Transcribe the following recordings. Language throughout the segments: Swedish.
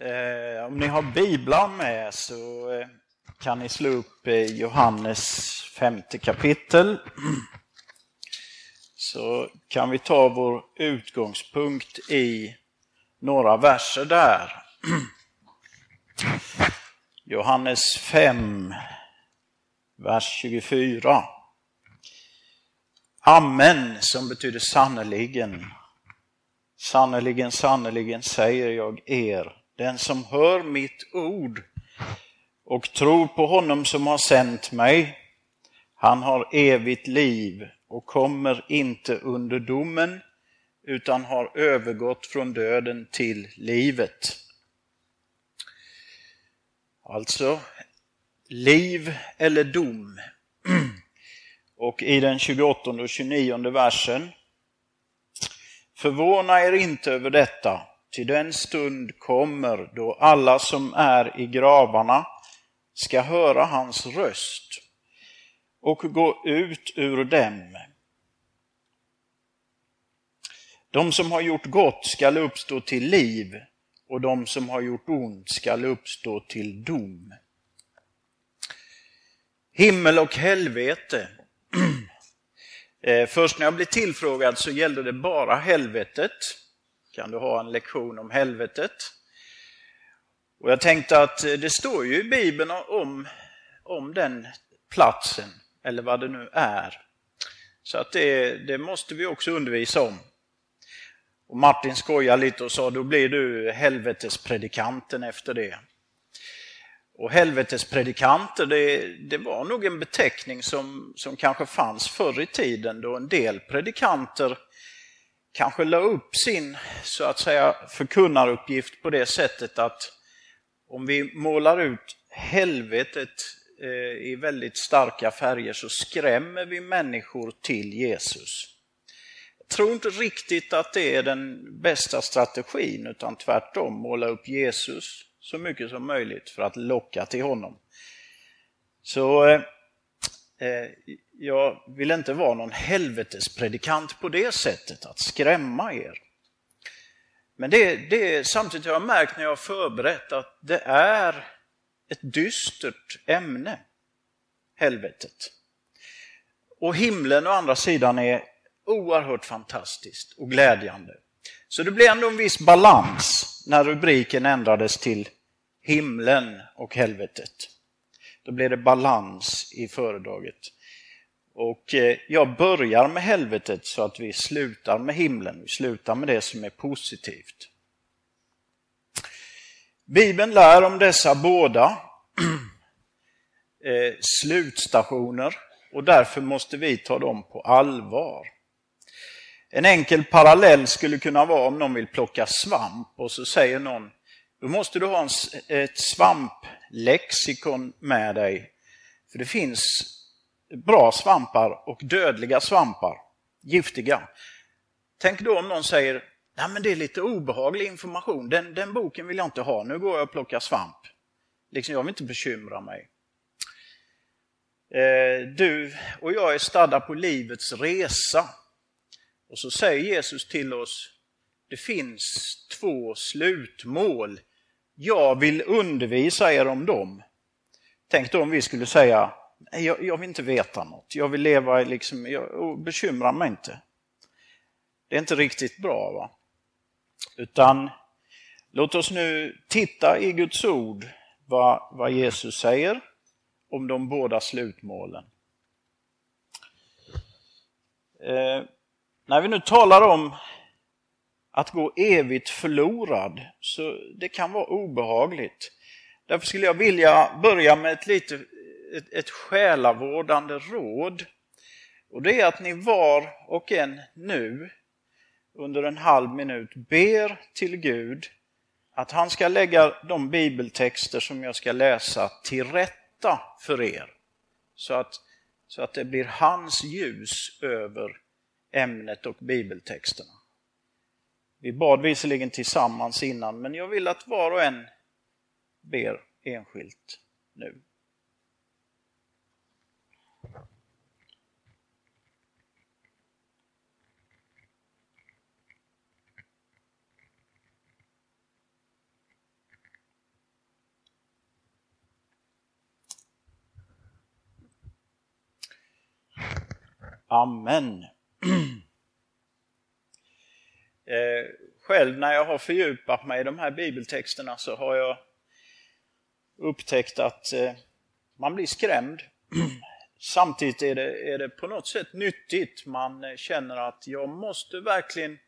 Eh, om ni har biblar med så eh, kan ni slå upp eh, Johannes femte kapitel. Så kan vi ta vår utgångspunkt i några verser där. Johannes 5, vers 24. Amen, som betyder sannerligen. Sannerligen, sannerligen säger jag er, den som hör mitt ord och tror på honom som har sänt mig, han har evigt liv och kommer inte under domen, utan har övergått från döden till livet. Alltså, liv eller dom. Och i den 28 och 29 versen. Förvåna er inte över detta, till den stund kommer då alla som är i gravarna ska höra hans röst och gå ut ur dem. De som har gjort gott skall uppstå till liv och de som har gjort ont skall uppstå till dom. Himmel och helvete. Eh, först när jag blev tillfrågad så gällde det bara helvetet. Kan du ha en lektion om helvetet? Och jag tänkte att eh, det står ju i Bibeln om, om den platsen, eller vad det nu är. Så att det, det måste vi också undervisa om. Och Martin skojade lite och sa, då blir du helvetespredikanten efter det. Och helvetespredikanter, det, det var nog en beteckning som, som kanske fanns förr i tiden då en del predikanter kanske la upp sin så att säga förkunnaruppgift på det sättet att om vi målar ut helvetet eh, i väldigt starka färger så skrämmer vi människor till Jesus. Jag tror inte riktigt att det är den bästa strategin utan tvärtom måla upp Jesus så mycket som möjligt för att locka till honom. Så eh, Eh, jag vill inte vara någon helvetespredikant på det sättet, att skrämma er. Men det, det samtidigt har jag märkt när jag har förberett att det är ett dystert ämne, helvetet. Och himlen å andra sidan är oerhört fantastiskt och glädjande. Så det blir ändå en viss balans när rubriken ändrades till himlen och helvetet. Då blir det balans i föredraget. Och eh, jag börjar med helvetet så att vi slutar med himlen. Vi slutar med det som är positivt. Bibeln lär om dessa båda eh, slutstationer och därför måste vi ta dem på allvar. En enkel parallell skulle kunna vara om någon vill plocka svamp och så säger någon, då måste du ha en, ett lexikon med dig. För det finns bra svampar och dödliga svampar, giftiga. Tänk då om någon säger, nej men det är lite obehaglig information, den, den boken vill jag inte ha, nu går jag och plockar svamp. Liksom, jag vill inte bekymra mig. Eh, du och jag är stadda på livets resa. Och så säger Jesus till oss, det finns två slutmål. Jag vill undervisa er om dem. Tänk då om vi skulle säga, jag, jag vill inte veta något, jag vill leva liksom, jag bekymrar mig inte. Det är inte riktigt bra. va? Utan låt oss nu titta i Guds ord vad, vad Jesus säger om de båda slutmålen. Eh, när vi nu talar om att gå evigt förlorad, så det kan vara obehagligt. Därför skulle jag vilja börja med ett, lite, ett, ett själavårdande råd. Och det är att ni var och en nu under en halv minut ber till Gud att han ska lägga de bibeltexter som jag ska läsa till rätta för er. Så att, så att det blir hans ljus över ämnet och bibeltexterna. Vi bad visserligen tillsammans innan, men jag vill att var och en ber enskilt nu. Amen. Eh, själv när jag har fördjupat mig i de här bibeltexterna så har jag upptäckt att eh, man blir skrämd. Samtidigt är det, är det på något sätt nyttigt. Man eh, känner att jag måste verkligen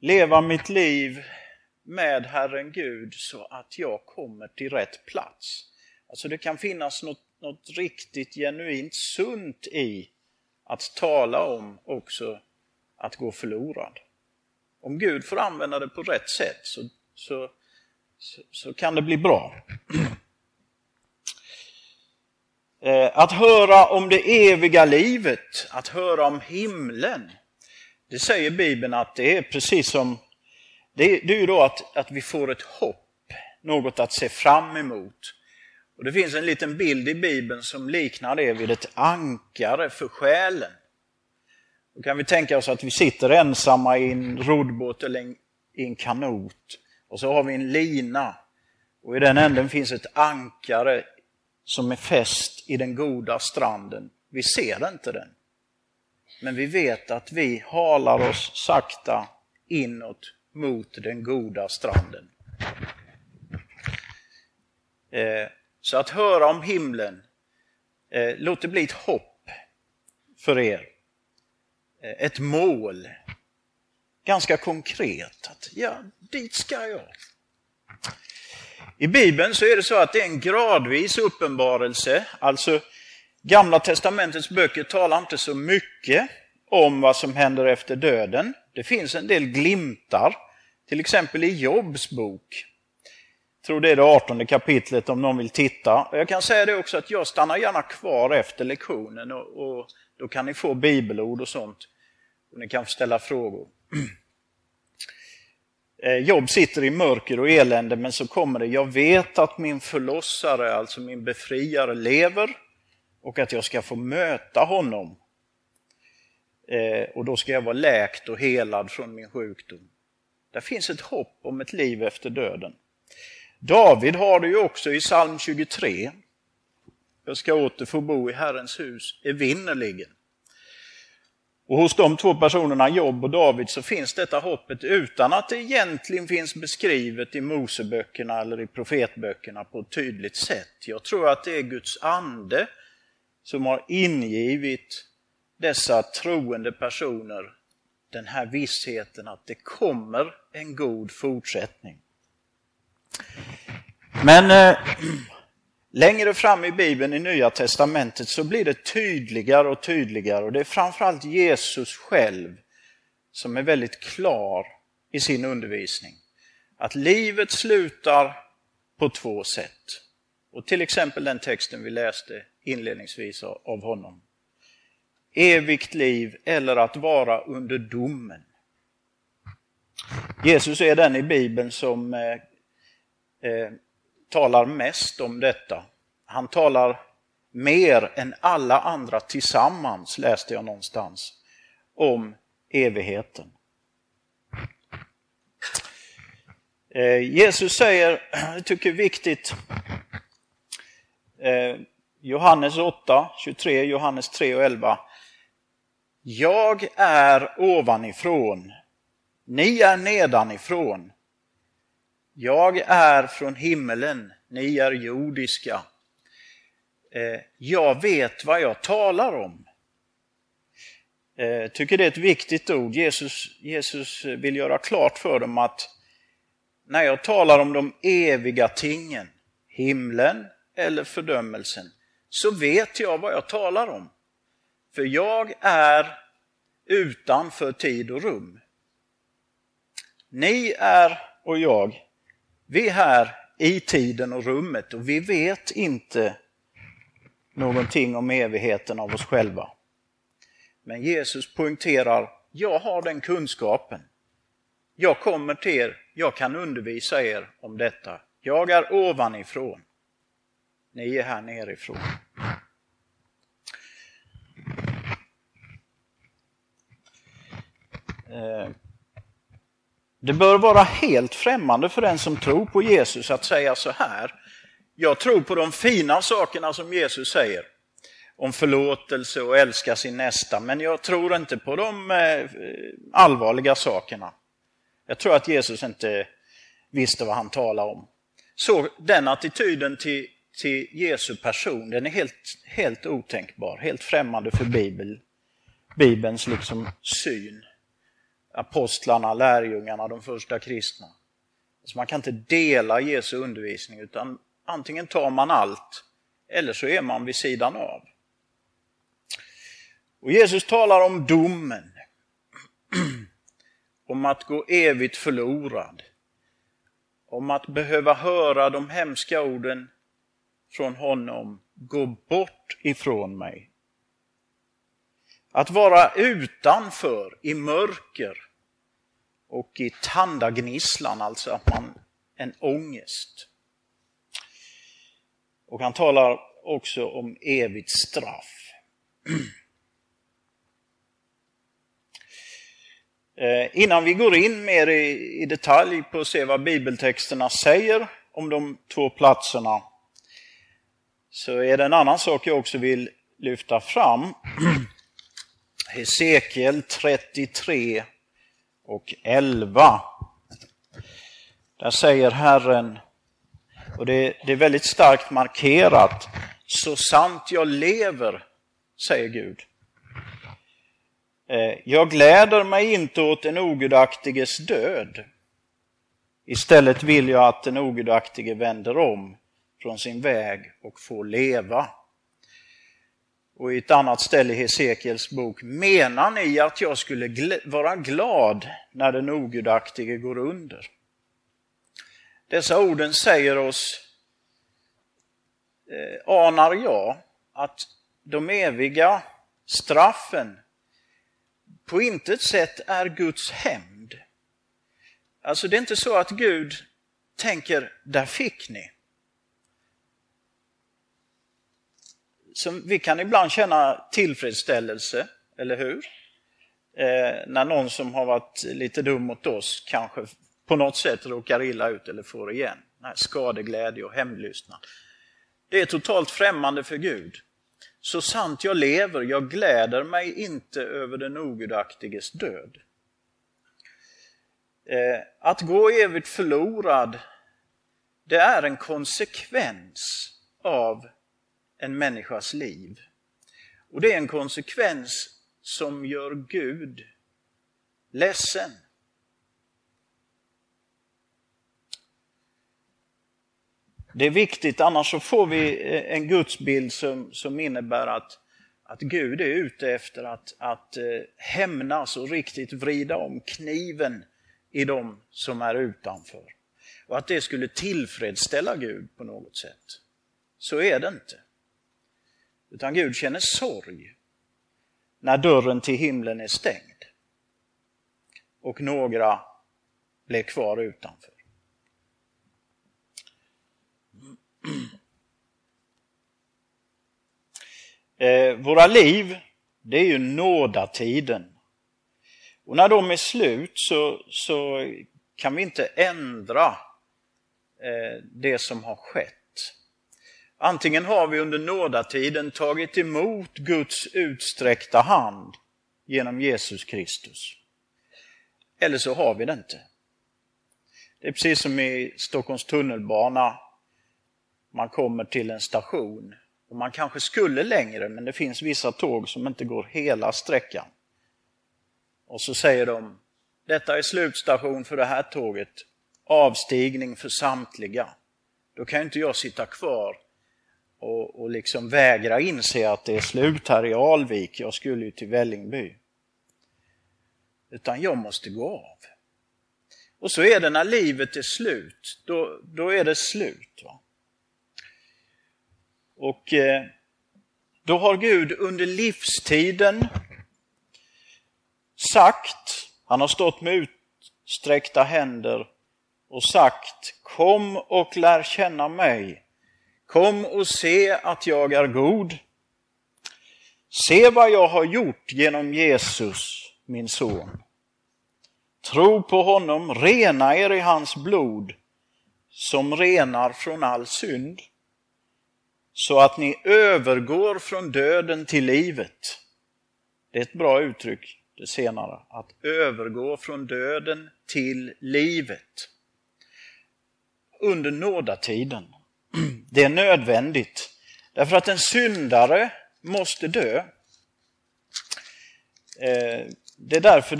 leva mitt liv med Herren Gud så att jag kommer till rätt plats. Alltså det kan finnas något, något riktigt genuint sunt i att tala om också att gå förlorad. Om Gud får använda det på rätt sätt så, så, så, så kan det bli bra. Eh, att höra om det eviga livet, att höra om himlen, det säger Bibeln att det är precis som, det är, det är ju då att, att vi får ett hopp, något att se fram emot. Och Det finns en liten bild i Bibeln som liknar det vid ett ankare för själen. Då kan vi tänka oss att vi sitter ensamma i en roddbåt eller i en kanot och så har vi en lina och i den änden finns ett ankare som är fäst i den goda stranden. Vi ser inte den. Men vi vet att vi halar oss sakta inåt mot den goda stranden. Eh, så att höra om himlen, eh, låt det bli ett hopp för er. Eh, ett mål. Ganska konkret, att ja, dit ska jag. I Bibeln så är det så att det är en gradvis uppenbarelse, alltså Gamla testamentets böcker talar inte så mycket om vad som händer efter döden. Det finns en del glimtar, till exempel i Jobs bok. Jag tror det är det 18 kapitlet om någon vill titta. Jag kan säga det också att jag stannar gärna kvar efter lektionen och, och då kan ni få bibelord och sånt. Och ni kan ställa frågor. Eh, Jobb sitter i mörker och elände men så kommer det, jag vet att min förlossare, alltså min befriare, lever och att jag ska få möta honom. Eh, och då ska jag vara läkt och helad från min sjukdom. Det finns ett hopp om ett liv efter döden. David har det ju också i psalm 23. Jag ska åter få bo i Herrens hus evinnerligen. Och hos de två personerna, Job och David, så finns detta hoppet utan att det egentligen finns beskrivet i Moseböckerna eller i profetböckerna på ett tydligt sätt. Jag tror att det är Guds ande som har ingivit dessa troende personer den här vissheten att det kommer en god fortsättning. Men eh, Längre fram i Bibeln, i Nya Testamentet, så blir det tydligare och tydligare och det är framförallt Jesus själv som är väldigt klar i sin undervisning. Att livet slutar på två sätt. Och till exempel den texten vi läste inledningsvis av honom. Evigt liv eller att vara under domen. Jesus är den i Bibeln som eh, eh, talar mest om detta. Han talar mer än alla andra tillsammans, läste jag någonstans, om evigheten. Eh, Jesus säger, jag tycker det är viktigt, eh, Johannes 8, 23, Johannes 3 och 11. Jag är ovanifrån, ni är nedanifrån. Jag är från himmelen, ni är jordiska. Eh, jag vet vad jag talar om. Jag tycker det är ett viktigt ord. Jesus, Jesus vill göra klart för dem att när jag talar om de eviga tingen, himlen eller fördömelsen, så vet jag vad jag talar om. För jag är utanför tid och rum. Ni är och jag vi är här i tiden och rummet och vi vet inte någonting om evigheten av oss själva. Men Jesus poängterar, jag har den kunskapen. Jag kommer till er, jag kan undervisa er om detta. Jag är ovanifrån. Ni är här nerifrån. Eh. Det bör vara helt främmande för den som tror på Jesus att säga så här. Jag tror på de fina sakerna som Jesus säger. om förlåtelse och älska sin nästa, men jag tror inte på de eh, allvarliga sakerna. Jag tror att Jesus inte visste vad han talade om. Så den attityden till, till Jesu person, den är helt, helt otänkbar, helt främmande för Bibel, Bibelns liksom syn. Apostlarna, lärjungarna, de första kristna. Så man kan inte dela Jesu undervisning utan antingen tar man allt eller så är man vid sidan av. Och Jesus talar om domen, om att gå evigt förlorad, om att behöva höra de hemska orden från honom, gå bort ifrån mig. Att vara utanför i mörker och i tandagnisslan, alltså att man en ångest. Och han talar också om evigt straff. Eh, innan vi går in mer i, detalj på att se vad bibeltexterna säger om de två platserna så är det en annan sak jag också vill lyfta fram. Hesekiel 33 och 11. Där säger Herren, och det, det är väldigt starkt markerat, så sant jag lever, säger Gud. Eh, jag gläder mig inte åt den ogudaktiges död. Istället vill jag att den ogudaktige vänder om från sin väg och får leva. Och i ett annat ställe i Hesekiels bok, menar ni att jag skulle gl vara glad när den ogudaktige går under? Dessa orden säger oss, eh, anar jag, att de eviga straffen på intet sätt är Guds hämnd. Alltså det är inte så att Gud tänker, där fick ni. Så vi kan ibland känna tillfredsställelse, eller hur? Eh, när någon som har varit lite dum mot oss kanske på något sätt råkar illa ut eller får igen. Nej, skadeglädje och hämndlystnad. Det är totalt främmande för Gud. Så sant jag lever, jag gläder mig inte över den ogudaktiges död. Eh, att gå evigt förlorad, det är en konsekvens av en människas liv. Och det är en konsekvens som gör Gud ledsen. Det är viktigt, annars så får vi eh, en gudsbild som, som innebär att, att Gud är ute efter att, att eh, hämnas och riktigt vrida om kniven i de som är utanför. Och att det skulle tillfredsställa Gud på något sätt. Så är det inte. Utan Gud känner sorg när dörren till himlen är stängd och några blir kvar utanför. Eh, våra liv, det är ju nådatiden. Och när de är slut så, så kan vi inte ändra eh, det som har skett. Antingen har vi under nådatiden tagit emot Guds utsträckta hand genom Jesus Kristus. Eller så har vi det inte. Det är precis som i Stockholms tunnelbana man kommer till en station och man kanske skulle längre men det finns vissa tåg som inte går hela sträckan. Och så säger de, detta är slutstation för det här tåget, avstigning för samtliga. Då kan inte jag sitta kvar och, och liksom vägra inse att det är slut här i Alvik, jag skulle ju till Vällingby. Utan jag måste gå av. Och så är det när livet är slut, då, då är det slut. Va? Och eh, då har Gud under livstiden sagt, han har stått med utsträckta händer och sagt Kom och lär känna mig. Kom och se att jag är god. Se vad jag har gjort genom Jesus, min son. Tro på honom, rena er i hans blod som renar från all synd så att ni övergår från döden till livet. Det är ett bra uttryck, det senare. Att övergå från döden till livet. Under nådatiden. Det är nödvändigt. Därför att en syndare måste dö. Eh, det är därför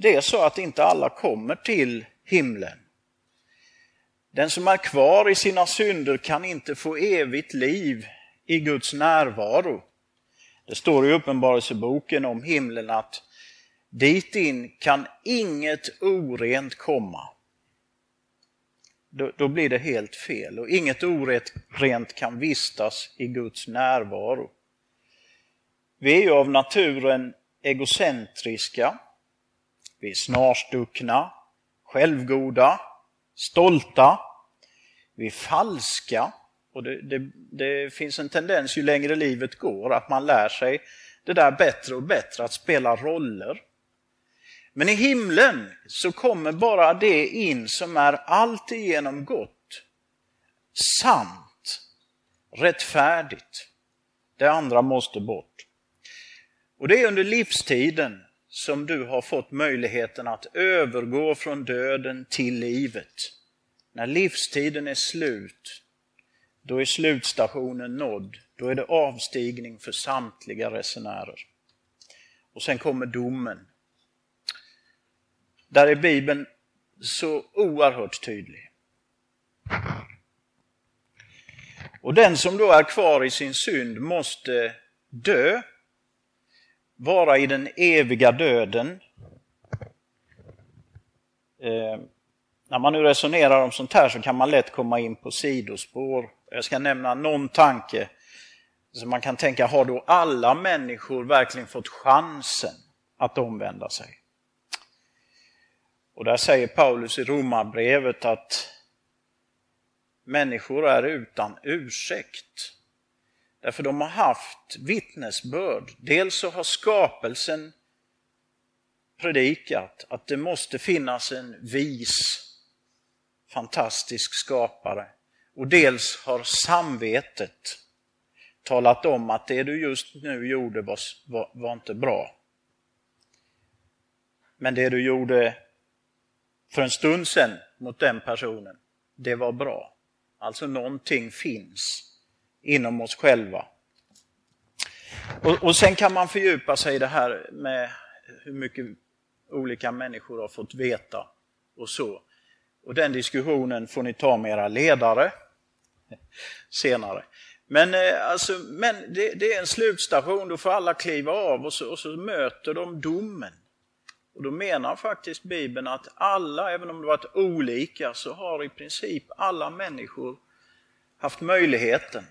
det är så att inte alla kommer till himlen. Den som är kvar i sina synder kan inte få evigt liv i Guds närvaro. Det står i Uppenbarelseboken om himlen att dit in kan inget orent komma. Då, då blir det helt fel och inget orent kan vistas i Guds närvaro. Vi är ju av naturen egocentriska, vi är snarstuckna, självgoda, stolta, vi är falska. Och det, det, det, finns en tendens ju längre livet går att man lär sig det där bättre och bättre, att spela roller. Men i himlen så kommer bara det in som är alltigenom gott, sant, rättfärdigt. Det andra måste bort. Och det är under livstiden som du har fått möjligheten att övergå från döden till livet. När livstiden är slut, då är slutstationen nådd. Då är det avstigning för samtliga resenärer. Och sen kommer domen. Där är Bibeln så oerhört tydlig. Och den som då är kvar i sin synd måste dö vara i den eviga döden. Eh, när man nu resonerar om sånt här så kan man lätt komma in på sidospår. Jag ska nämna någon tanke som man kan tänka, har då alla människor verkligen fått chansen att omvända sig? Och där säger Paulus i Romarbrevet att människor är utan ursäkt. Därför de har haft vittnesbörd. Dels så har skapelsen predikat att det måste finnas en vis, fantastisk skapare. Och dels har samvetet talat om att det du just nu gjorde var, var, var inte bra. Men det du gjorde för en stund sedan mot den personen, det var bra. Alltså någonting finns inom oss själva. Och, och sen kan man fördjupa sig i det här med hur mycket olika människor har fått veta och så. Och den diskussionen får ni ta med era ledare senare. Men, eh, alltså, men det, det, är en slutstation, då får alla kliva av och så, och så möter de domen. Och då menar faktiskt Bibeln att alla, även om det varit olika, så har i princip alla människor haft möjligheten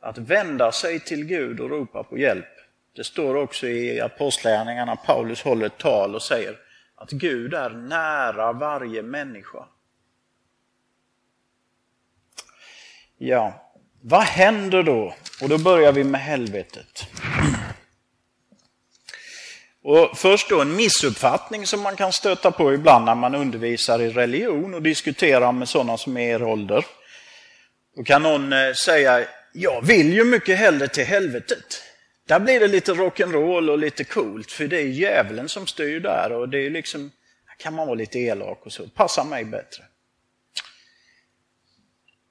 att vända sig till Gud och ropa på hjälp. Det står också i Apostlagärningarna, Paulus håller ett tal och säger att Gud är nära varje människa. Ja, vad händer då? Och då börjar vi med helvetet. Och först då en missuppfattning som man kan stöta på ibland när man undervisar i religion och diskuterar med sådana som är i er ålder. Då kan någon eh, säga, jag vill ju mycket hellre till helvetet. Där blir det lite rock'n'roll och lite coolt, för det är djävulen som styr där och det är liksom, kan man vara lite elak och så, passar mig bättre.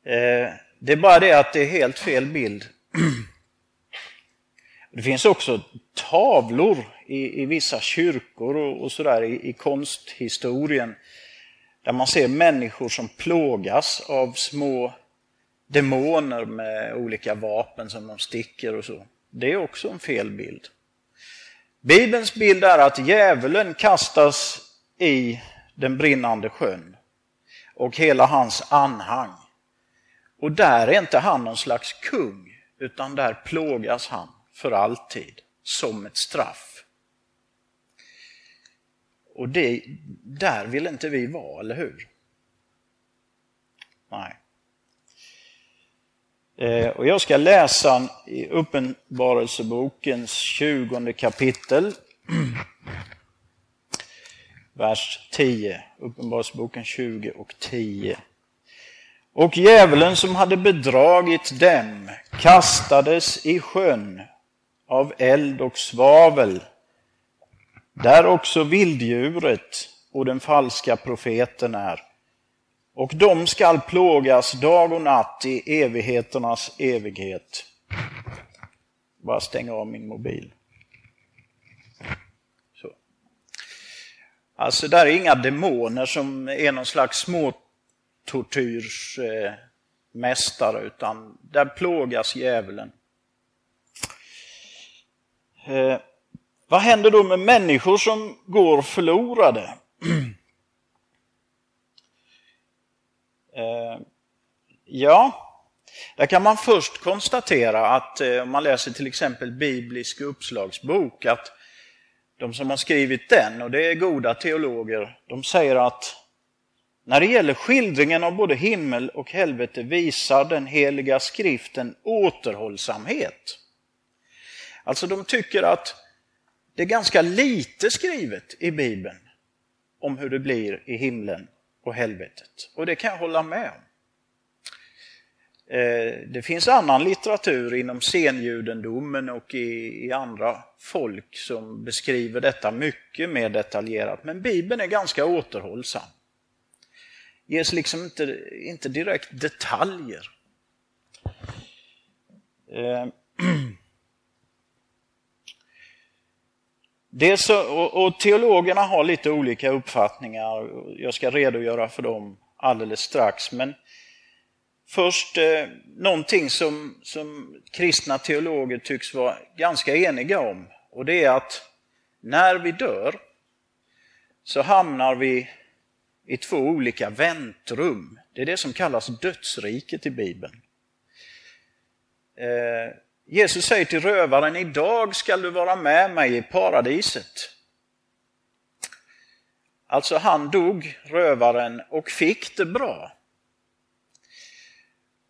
Eh, det är bara det att det är helt fel bild. Det finns också tavlor i, i vissa kyrkor och, och sådär i, i konsthistorien där man ser människor som plågas av små demoner med olika vapen som de sticker och så. Det är också en fel bild. Bibelns bild är att djävulen kastas i den brinnande sjön och hela hans anhang. Och där är inte han någon slags kung, utan där plågas han för alltid som ett straff. Och det, där vill inte vi vara, eller hur? Nej. Eh, och jag ska läsa i Uppenbarelsebokens 20 kapitel, vers 10. Uppenbarelseboken 20 och 10. Och djävulen som hade bedragit dem kastades i sjön av eld och svavel, där också vilddjuret och den falska profeten är. Och de skall plågas dag och natt i evigheternas evighet. Bara stänga av min mobil. Så. Alltså, där är inga demoner som är någon slags småtortyrsmästare, utan där plågas djävulen. Eh, vad händer då med människor som går förlorade? eh, ja, där kan man först konstatera att eh, om man läser till exempel biblisk uppslagsbok att de som har skrivit den, och det är goda teologer, de säger att när det gäller skildringen av både himmel och helvete visar den heliga skriften återhållsamhet. Alltså de tycker att det är ganska lite skrivet i Bibeln om hur det blir i himlen och helvetet. Och det kan jag hålla med om. Eh, det finns annan litteratur inom senjudendomen och i, i, andra folk som beskriver detta mycket mer detaljerat. Men Bibeln är ganska återhållsam. Ges liksom inte, inte direkt detaljer. Eh, det så, och, och teologerna har lite olika uppfattningar. Jag ska redogöra för dem alldeles strax. Men först eh, någonting som, som kristna teologer tycks vara ganska eniga om. Och det är att när vi dör så hamnar vi i två olika väntrum. Det är det som kallas dödsriket i Bibeln. Eh, Jesus säger till rövaren, idag skall du vara med mig i paradiset. Alltså han dog, rövaren, och fick det bra.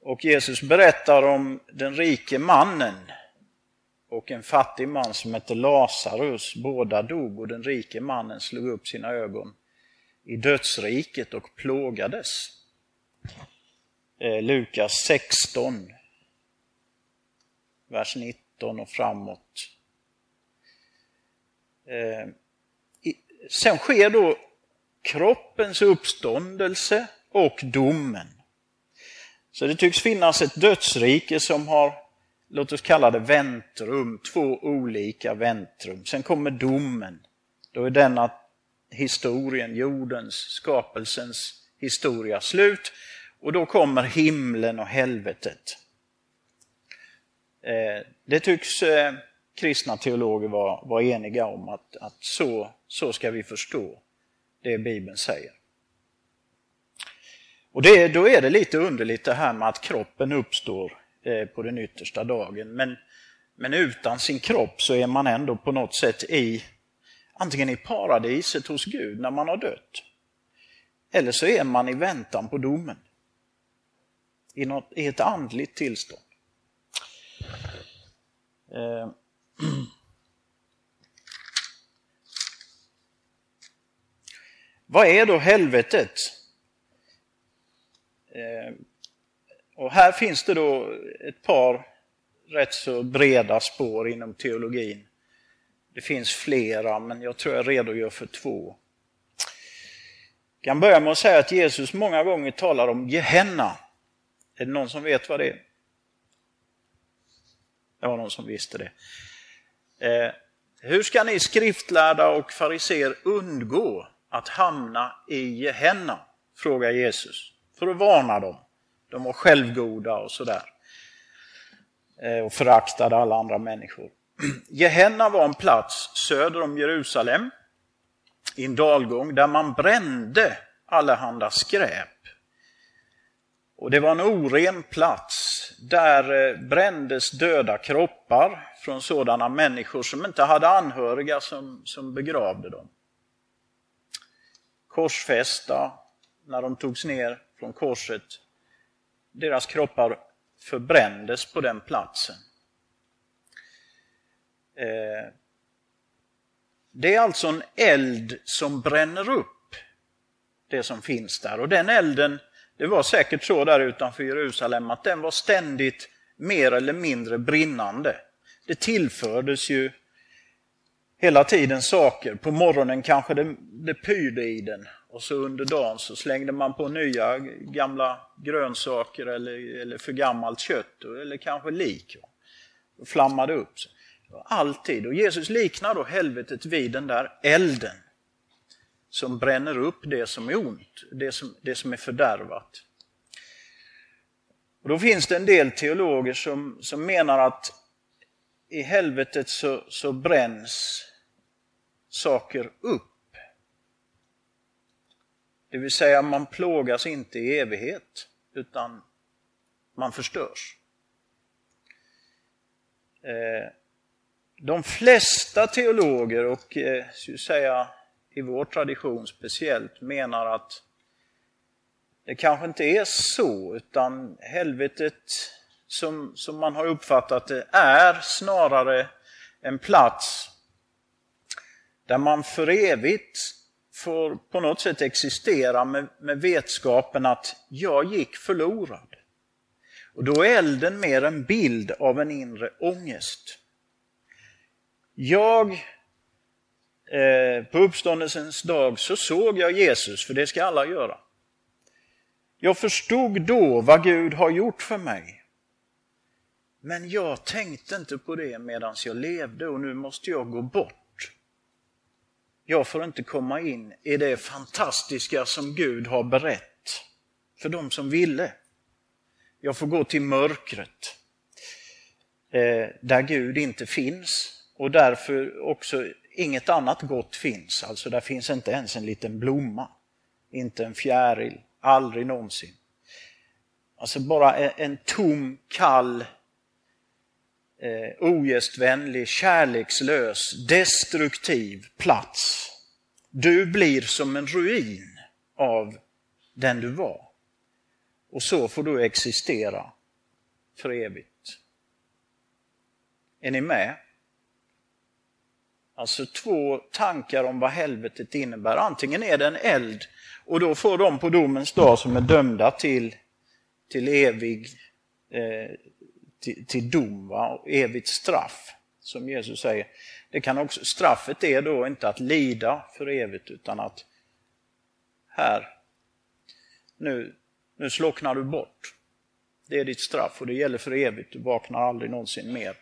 Och Jesus berättar om den rike mannen och en fattig man som hette Lazarus. Båda dog och den rike mannen slog upp sina ögon i dödsriket och plågades. Eh, Lukas 16, vers 19 och framåt. Eh, sen sker då kroppens uppståndelse och domen. Så det tycks finnas ett dödsrike som har, låt oss kalla det väntrum, två olika väntrum. Sen kommer domen. Då är denna historien, jordens, skapelsens historia slut. Och då kommer himlen och helvetet. Eh, det tycks eh, kristna teologer vara, vara eniga om att, att så, så ska vi förstå det Bibeln säger. Och det, då är det lite underligt det här med att kroppen uppstår eh, på den yttersta dagen. Men, men utan sin kropp så är man ändå på något sätt i antingen i paradiset hos Gud när man har dött. Eller så är man i väntan på domen. I, något, i ett andligt tillstånd. Eh. Vad är då helvetet? Eh. Och här finns det då ett par rätt så breda spår inom teologin. Det finns flera, men jag tror jag redogör för två. Jag kan börja med att säga att Jesus många gånger talar om Gehenna. Är det någon som vet vad det är? Det var någon som visste det. Eh, hur ska ni skriftlärda och fariser undgå att hamna i Gehenna? Frågar Jesus, för att varna dem. De var självgoda och sådär. Eh, och föraktade alla andra människor. Gehenna var en plats söder om Jerusalem, i en dalgång, där man brände allehanda skräp. Och det var en oren plats. Där eh, brändes döda kroppar från sådana människor som inte hade anhöriga som, som begravde dem. Korsfästa, när de togs ner från korset, deras kroppar förbrändes på den platsen. Eh, det är alltså en eld som bränner upp det som finns där och den elden det var säkert så där utanför Jerusalem att den var ständigt mer eller mindre brinnande. Det tillfördes ju hela tiden saker. På morgonen kanske det, det pyrde i den och så under dagen så slängde man på nya gamla grönsaker eller, eller för gammalt kött eller kanske lik. Och flammade upp. Alltid. Och Jesus liknar då helvetet vid den där elden som bränner upp det som är ont, det som, det som är fördärvat. Och då finns det en del teologer som, som menar att i helvetet så, så bränns saker upp. Det vill säga man plågas inte i evighet utan man förstörs. Eh, de flesta teologer och eh, säga, i vår tradition speciellt menar att det kanske inte är så utan helvetet som, som man har uppfattat det är snarare en plats där man för evigt får på något sätt existera med, med vetskapen att jag gick förlorad. Och då är elden mer en bild av en inre ångest. Jag, Eh, på uppståndelsens dag så såg jag Jesus, för det ska alla göra. Jag förstod då vad Gud har gjort för mig. Men jag tänkte inte på det medan jag levde och nu måste jag gå bort. Jag får inte komma in i det fantastiska som Gud har berett för de som ville. Jag får gå till mörkret eh, där Gud inte finns och därför också inget annat gott finns. Alltså där finns inte ens en liten blomma, inte en fjäril, aldrig någonsin. Alltså bara en tom, kall, eh, ogästvänlig, kärlekslös, destruktiv plats. Du blir som en ruin av den du var. Och så får du existera för evigt. Är ni med? Alltså två tankar om vad helvetet innebär. Antingen är det en eld och då får de på domens dag som är dömda till, till evig eh, till, till dom, va? evigt straff, som Jesus säger. Det kan också, straffet är då inte att lida för evigt utan att här, nu, nu slocknar du bort. Det är ditt straff och det gäller för evigt, du vaknar aldrig någonsin mer.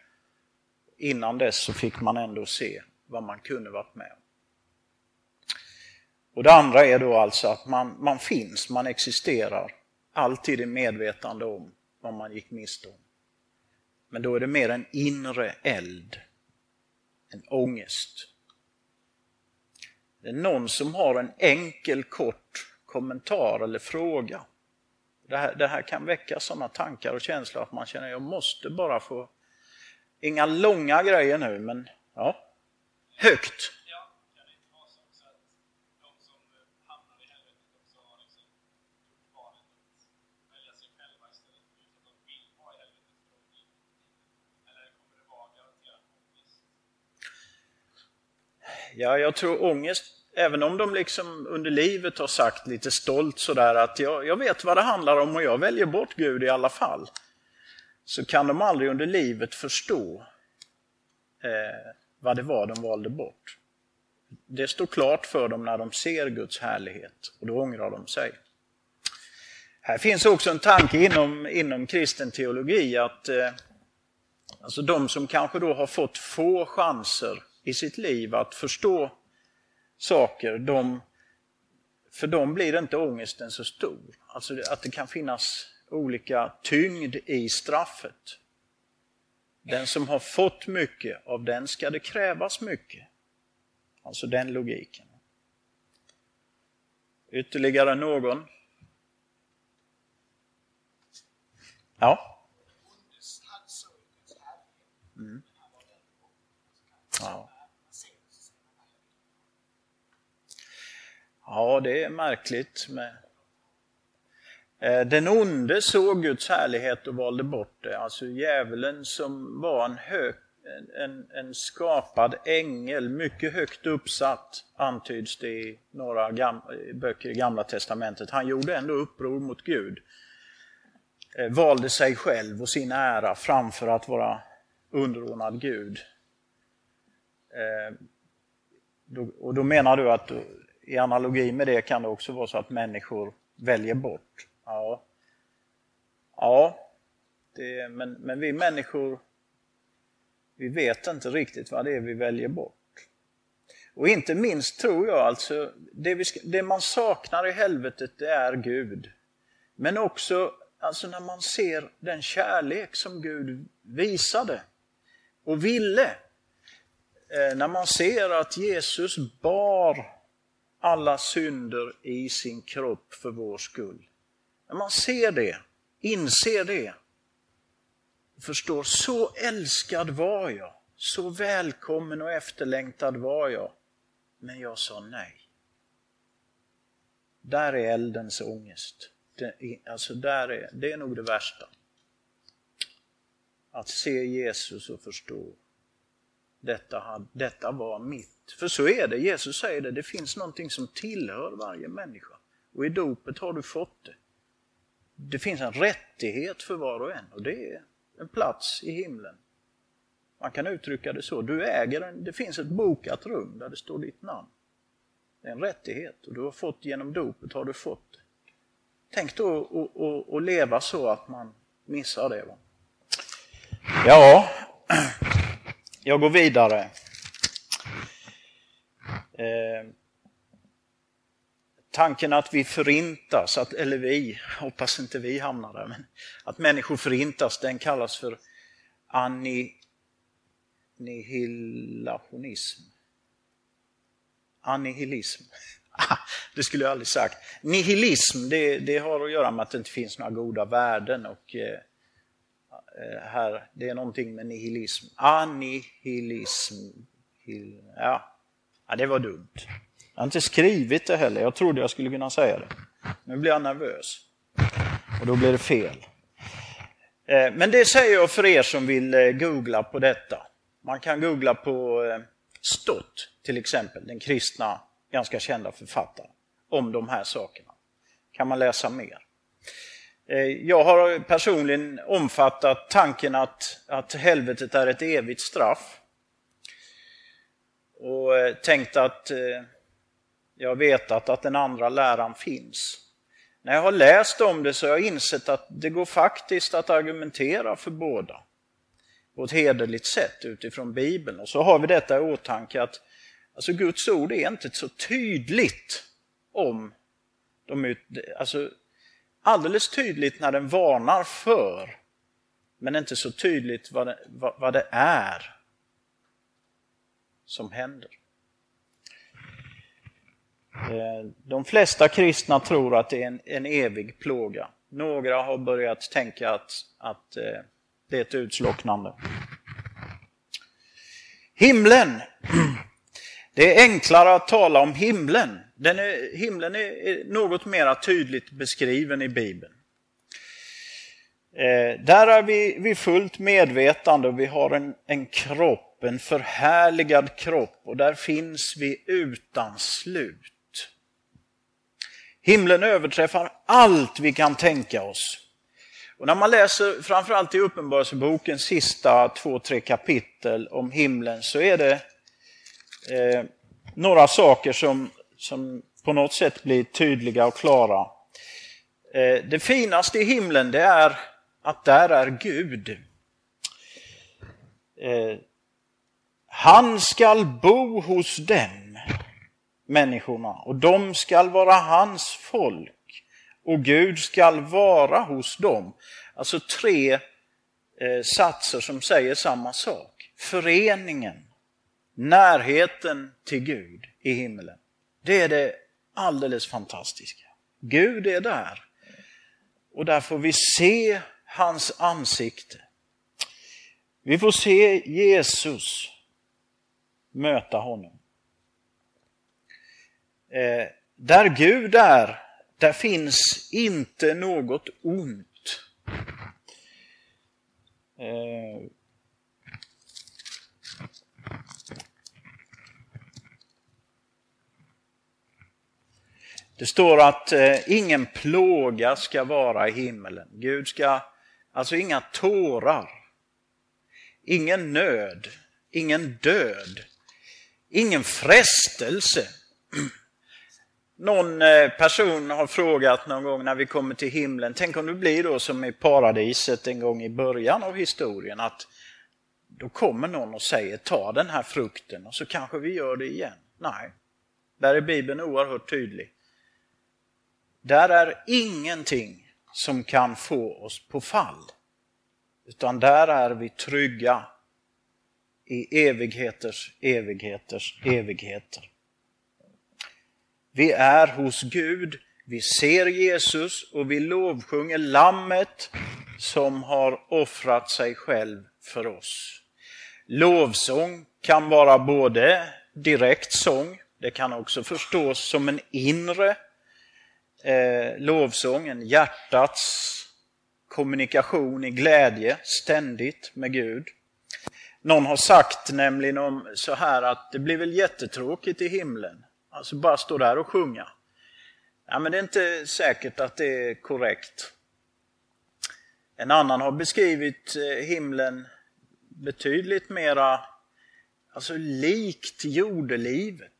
Innan dess så fick man ändå se vad man kunde varit med om. Och det andra är då alltså att man, man finns, man existerar, alltid i medvetande om vad man gick miste om. Men då är det mer en inre eld, en ångest. Det är någon som har en enkel kort kommentar eller fråga. Det här, det här kan väcka sådana tankar och känslor att man känner att jag måste bara få, inga långa grejer nu men ja, högt. Ja, jag tror ångest, även om de liksom under livet har sagt lite stolt sådär att jag, jag vet vad det handlar om och jag väljer bort Gud i alla fall. Så kan de aldrig under livet förstå eh, vad det var de valde bort. Det står klart för dem när de ser Guds härlighet och då ångrar de sig. Här finns också en tanke inom, inom kristen teologi att eh, alltså de som kanske då har fått få chanser i sitt liv att förstå saker, de, för dem blir inte ångesten så stor. Alltså att det kan finnas olika tyngd i straffet. Den som har fått mycket, av den ska det krävas mycket. Alltså den logiken. Ytterligare någon? Ja? Mm. Ja. Ja, det är märkligt. Med Eh, den onde såg Guds härlighet och valde bort det. Alltså djävulen som var en hö en, en skapad ängel, mycket högt uppsatt, antyds det i några gam, böcker i Gamla Testamentet. Han gjorde ändå uppror mot Gud. Eh, valde sig själv och sin ära framför att vara underordnad Gud. Eh, och då menar du att i analogi med det kan det också vara så att människor väljer bort. Ja, ja det, men, men vi människor vi vet inte riktigt vad det är vi väljer bort. Och inte minst tror jag alltså, det, vi, det man saknar i helvetet det är Gud. Men också alltså när man ser den kärlek som Gud visade och ville. Eh, när man ser att Jesus bar alla synder i sin kropp för vår skull. När man ser det, inser det, förstår, så älskad var jag, så välkommen och efterlängtad var jag, men jag sa nej. Där är eldens ångest. Det, alltså där är, det är nog det värsta. Att se Jesus och förstå, detta, detta var mitt. För så är det, Jesus säger det, det finns någonting som tillhör varje människa. Och i dopet har du fått det. Det finns en rättighet för var och en och det är en plats i himlen. Man kan uttrycka det så. Du äger en, det finns ett bokat rum där det står ditt namn. Det är en rättighet och du har fått genom dopet har du fått det. Tänk då att leva så att man missar det. Va? Ja, jag går vidare. Eh, tanken att vi förintas, att, eller vi, hoppas inte vi hamnar där, men att människor förintas, den kallas för annihilationism. Annihilism. Det skulle jag aldrig sagt. Nihilism, det, det, har att göra med att det inte finns några goda värden och eh, eh här, det är någonting med nihilism. Annihilism. Ja, ja det var dumt. Jag har inte skrivit det heller, jag trodde jag skulle kunna säga det. Nu blir jag nervös. Och då blir det fel. Eh, men det säger jag för er som vill eh, googla på detta. Man kan googla på eh, Stott till exempel, den kristna, ganska kända författaren, om de här sakerna. kan man läsa mer. Jag har personligen omfattat tanken att, att helvetet är ett evigt straff. Och tänkt att jag har vetat att den andra läran finns. När jag har läst om det så har jag insett att det går faktiskt att argumentera för båda på ett hederligt sätt utifrån Bibeln. Och så har vi detta i åtanke att alltså Guds ord är inte så tydligt om de alltså alldeles tydligt när den varnar för, men inte så tydligt vad det, vad, vad det är som händer. Eh, de flesta kristna tror att det är en, en evig plåga. Några har börjat tänka att, att eh, det är ett utslocknande. Himlen. Det är enklare att tala om himlen. Den är, himlen är något mer tydligt beskriven i Bibeln. Eh, där är vi, vi fullt medvetande och vi har en, en kropp, en förhärligad kropp och där finns vi utan slut. Himlen överträffar allt vi kan tänka oss. Och när man läser framförallt i Uppenbarelsebokens sista två, tre kapitel om himlen så är det eh, några saker som, som på något sätt blir tydliga och klara. Eh, det finaste i himlen det är att där är Gud. Eh, han skall bo hos dem människorna och de skall vara hans folk och Gud skall vara hos dem. Alltså tre eh, satser som säger samma sak. Föreningen, närheten till Gud i himlen. Det är det alldeles fantastiska. Gud är där och där får vi se hans ansikte. Vi får se Jesus möta honom. Eh, där Gud är, där finns inte något ont. Eh, Det står att eh, ingen plåga ska vara i himmelen. Gud ska, alltså inga tårar, ingen nöd, ingen död, ingen frestelse. Någon eh, person har frågat någon gång när vi kommer till himlen, tänk om det blir då som i paradiset en gång i början av historien, att då kommer någon och säger ta den här frukten och så kanske vi gör det igen. Nej, där är Bibeln oerhört tydlig. Där är ingenting som kan få oss på fall. Utan där är vi trygga i evigheters evigheters evigheter. Vi är hos Gud, vi ser Jesus och vi lovsjunger Lammet som har offrat sig själv för oss. Lovsång kan vara både direkt sång, det kan också förstås som en inre eh, lovsång, en hjärtats kommunikation i glädje ständigt med Gud. Någon har sagt nämligen om så här att det blir väl jättetråkigt i himlen, alltså bara stå där och sjunga. Ja, men det är inte säkert att det är korrekt. En annan har beskrivit eh, himlen betydligt mera alltså likt jordelivet.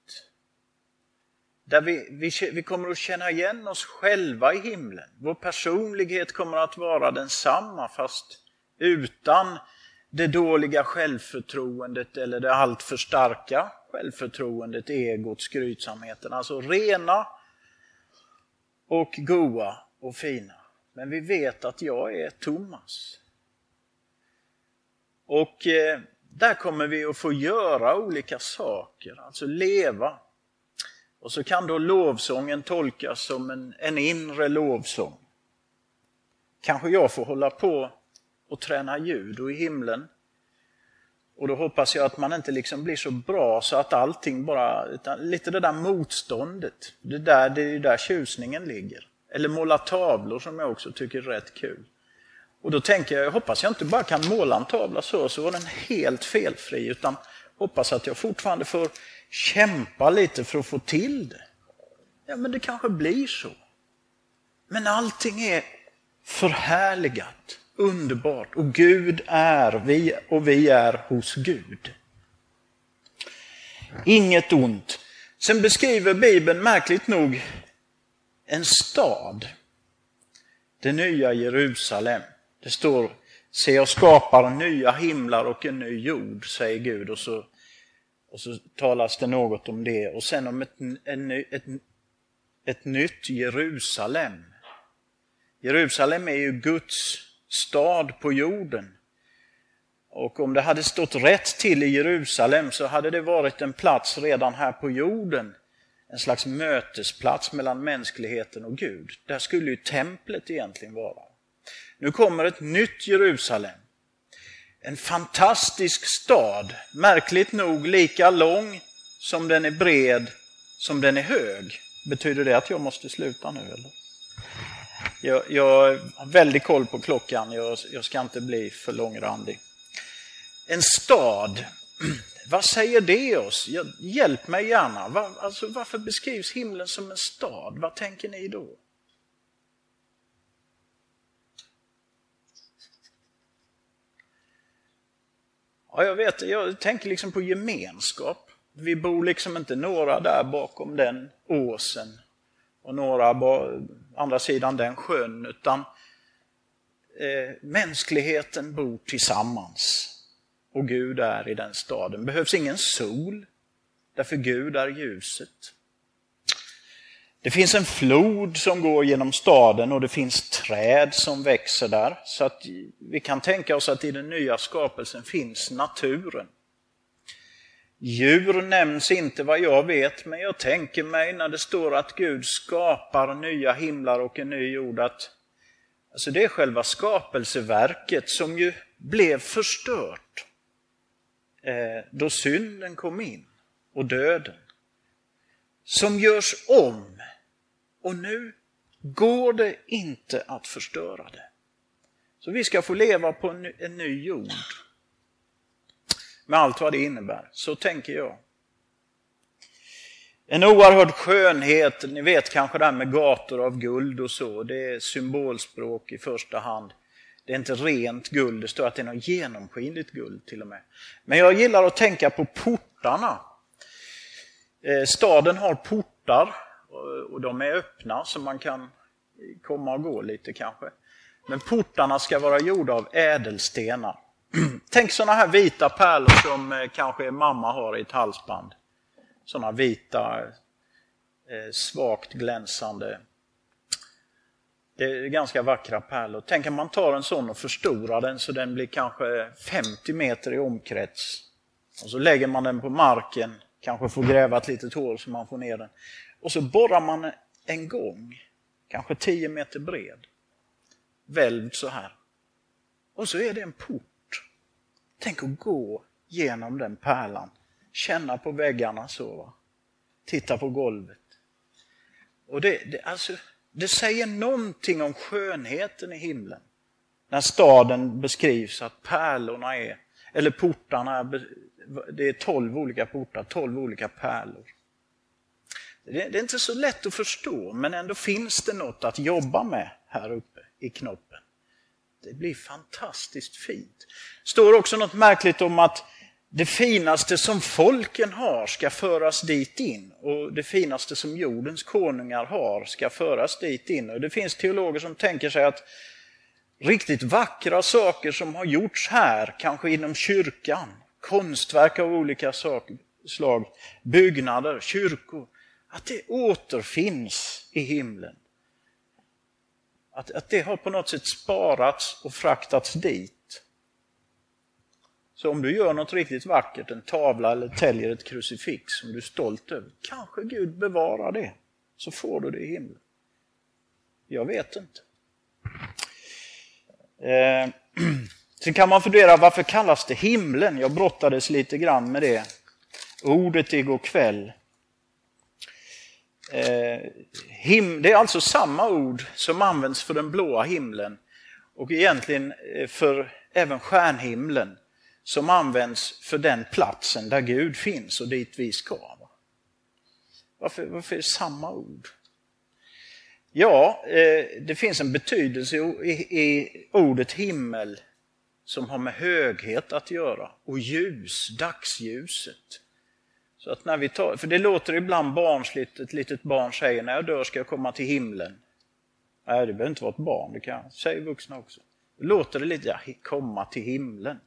Där vi, vi, vi kommer att känna igen oss själva i himlen. Vår personlighet kommer att vara densamma fast utan det dåliga självförtroendet eller det alltför starka självförtroendet, egot, skrytsamheten. Alltså rena och goa och fina. Men vi vet att jag är Thomas. Och eh, där kommer vi att få göra olika saker, alltså leva. Och så kan då lovsången tolkas som en, en inre lovsång. Kanske jag får hålla på och träna ljud och i himlen. Och då hoppas jag att man inte liksom blir så bra så att allting bara, utan lite det där motståndet, det, där, det är där tjusningen ligger. Eller måla tavlor som jag också tycker är rätt kul. Och då tänker jag, jag hoppas jag inte bara kan måla en tavla så, så var den helt felfri, utan hoppas att jag fortfarande får kämpa lite för att få till det. Ja, men det kanske blir så. Men allting är förhärligat, underbart och Gud är vi och vi är hos Gud. Inget ont. Sen beskriver Bibeln märkligt nog en stad. Det nya Jerusalem. Det står, se jag skapar nya himlar och en ny jord, säger Gud. Och så, och så talas det något om det. Och sen om ett, en, ett, ett nytt Jerusalem. Jerusalem är ju Guds stad på jorden. Och om det hade stått rätt till i Jerusalem så hade det varit en plats redan här på jorden. En slags mötesplats mellan mänskligheten och Gud. Där skulle ju templet egentligen vara. Nu kommer ett nytt Jerusalem. En fantastisk stad, märkligt nog lika lång som den är bred som den är hög. Betyder det att jag måste sluta nu eller? Jag, jag har väldigt koll på klockan, jag, jag ska inte bli för långrandig. En stad, vad säger det oss? Hjälp mig gärna. Var, alltså, varför beskrivs himlen som en stad? Vad tänker ni då? Ja, jag vet, jag tänker liksom på gemenskap. Vi bor liksom inte några där bakom den åsen och några på andra sidan den sjön, utan eh, mänskligheten bor tillsammans. Och Gud är i den staden. Det behövs ingen sol, därför Gud är ljuset. Det finns en flod som går genom staden och det finns träd som växer där. Så att vi kan tänka oss att i den nya skapelsen finns naturen. Djur nämns inte vad jag vet, men jag tänker mig när det står att Gud skapar nya himlar och en ny jord, att alltså det är själva skapelseverket som ju blev förstört eh, då synden kom in och döden. Som görs om och nu går det inte att förstöra det. Så vi ska få leva på en, en ny jord. Med allt vad det innebär. Så tänker jag. En oerhörd skönhet, ni vet kanske det här med gator av guld och så, det är symbolspråk i första hand. Det är inte rent guld, det står att det är något genomskinligt guld till och med. Men jag gillar att tänka på portarna. Eh, staden har portar eh, och de är öppna så man kan komma och gå lite kanske. Men portarna ska vara gjorda av ädelstenar. Tänk sådana här vita pärlor som eh, kanske mamma har i ett halsband. Sådana vita, eh, svagt glänsande. Det är ganska vackra pärlor. Tänk om man tar en sån och förstorar den så den blir kanske 50 meter i omkrets. Och så lägger man den på marken, kanske får gräva ett litet hål så man får ner den. Och så borrar man en gång, kanske 10 meter bred, välvd så här. Och så är det en port Tänk att gå genom den pärlan, känna på väggarna så. Va? Titta på golvet. Och det, det, alltså, det säger någonting om skönheten i himlen. När staden beskrivs att pärlorna är, eller portarna, är, det är tolv olika portar, tolv olika pärlor. Det, det är inte så lätt att förstå, men ändå finns det något att jobba med här uppe i knoppen. Det blir fantastiskt fint. Det står också något märkligt om att det finaste som folken har ska föras dit in och det finaste som jordens konungar har ska föras dit in. Och det finns teologer som tänker sig att riktigt vackra saker som har gjorts här, kanske inom kyrkan, konstverk av olika slag, byggnader, kyrkor, att det återfinns i himlen. Att, att det har på något sätt sparats och fraktats dit. Så om du gör något riktigt vackert, en tavla eller täljer ett krucifix som du är stolt över, kanske Gud bevarar det, så får du det i himlen. Jag vet inte. Eh, sen kan man fundera, varför kallas det himlen? Jag brottades lite grann med det ordet igår kväll. Eh, him, det är alltså samma ord som används för den blåa himlen och egentligen eh, för även stjärnhimlen som används för den platsen där Gud finns och dit vi ska. Varför, varför är det samma ord? Ja, eh, det finns en betydelse i ordet himmel som har med höghet att göra och ljus, dagsljuset. Så att när vi tar, för det låter ibland barnsligt, ett litet barn säger när jag dör ska jag komma till himlen. Nej, det behöver inte vara ett barn, det kan säga vuxna också. Då låter det lite, ja, komma till himlen.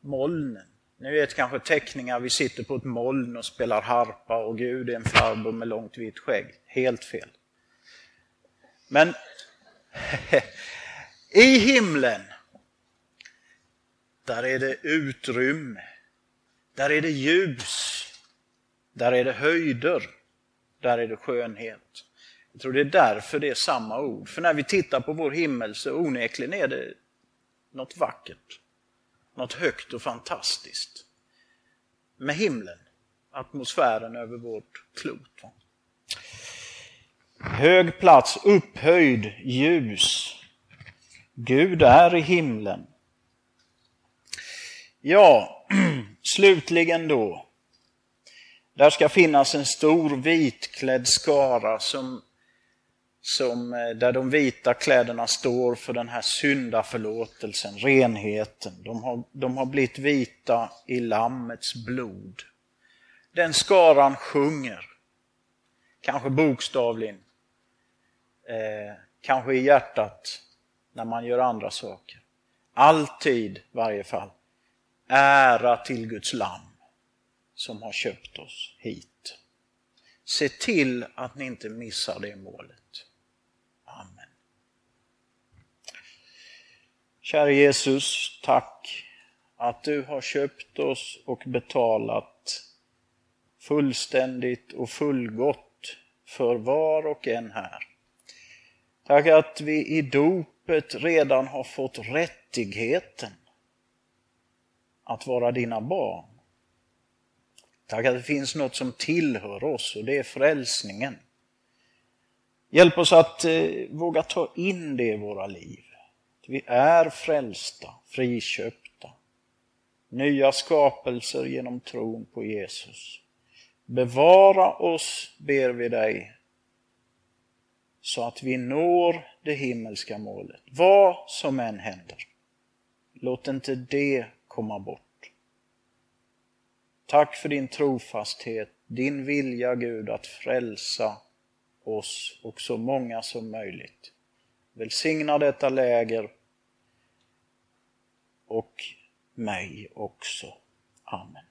Molnen. Ni vet kanske teckningar, vi sitter på ett moln och spelar harpa och Gud är en farbror med långt vitt skägg. Helt fel. Men i himlen, där är det utrymme, där är det ljus, där är det höjder, där är det skönhet. Jag tror det är därför det är samma ord. För när vi tittar på vår himmel så onekligen är det något vackert, något högt och fantastiskt. Med himlen, atmosfären över vårt klot. Hög plats, upphöjd, ljus. Gud är i himlen. Ja, slutligen då. Där ska finnas en stor vitklädd skara som, som, eh, där de vita kläderna står för den här syndaförlåtelsen, renheten. De har, de har blivit vita i Lammets blod. Den skaran sjunger, kanske bokstavligen, eh, kanske i hjärtat när man gör andra saker. Alltid, i varje fall, ära till Guds Lamm som har köpt oss hit. Se till att ni inte missar det målet. Amen. Kära Jesus, tack att du har köpt oss och betalat fullständigt och fullgott för var och en här. Tack att vi i dopet redan har fått rättigheten att vara dina barn. Tack att det finns något som tillhör oss och det är frälsningen. Hjälp oss att eh, våga ta in det i våra liv. Vi är frälsta, friköpta, nya skapelser genom tron på Jesus. Bevara oss, ber vi dig, så att vi når det himmelska målet. Vad som än händer. Låt inte det komma bort. Tack för din trofasthet, din vilja Gud att frälsa oss och så många som möjligt. Välsigna detta läger och mig också. Amen.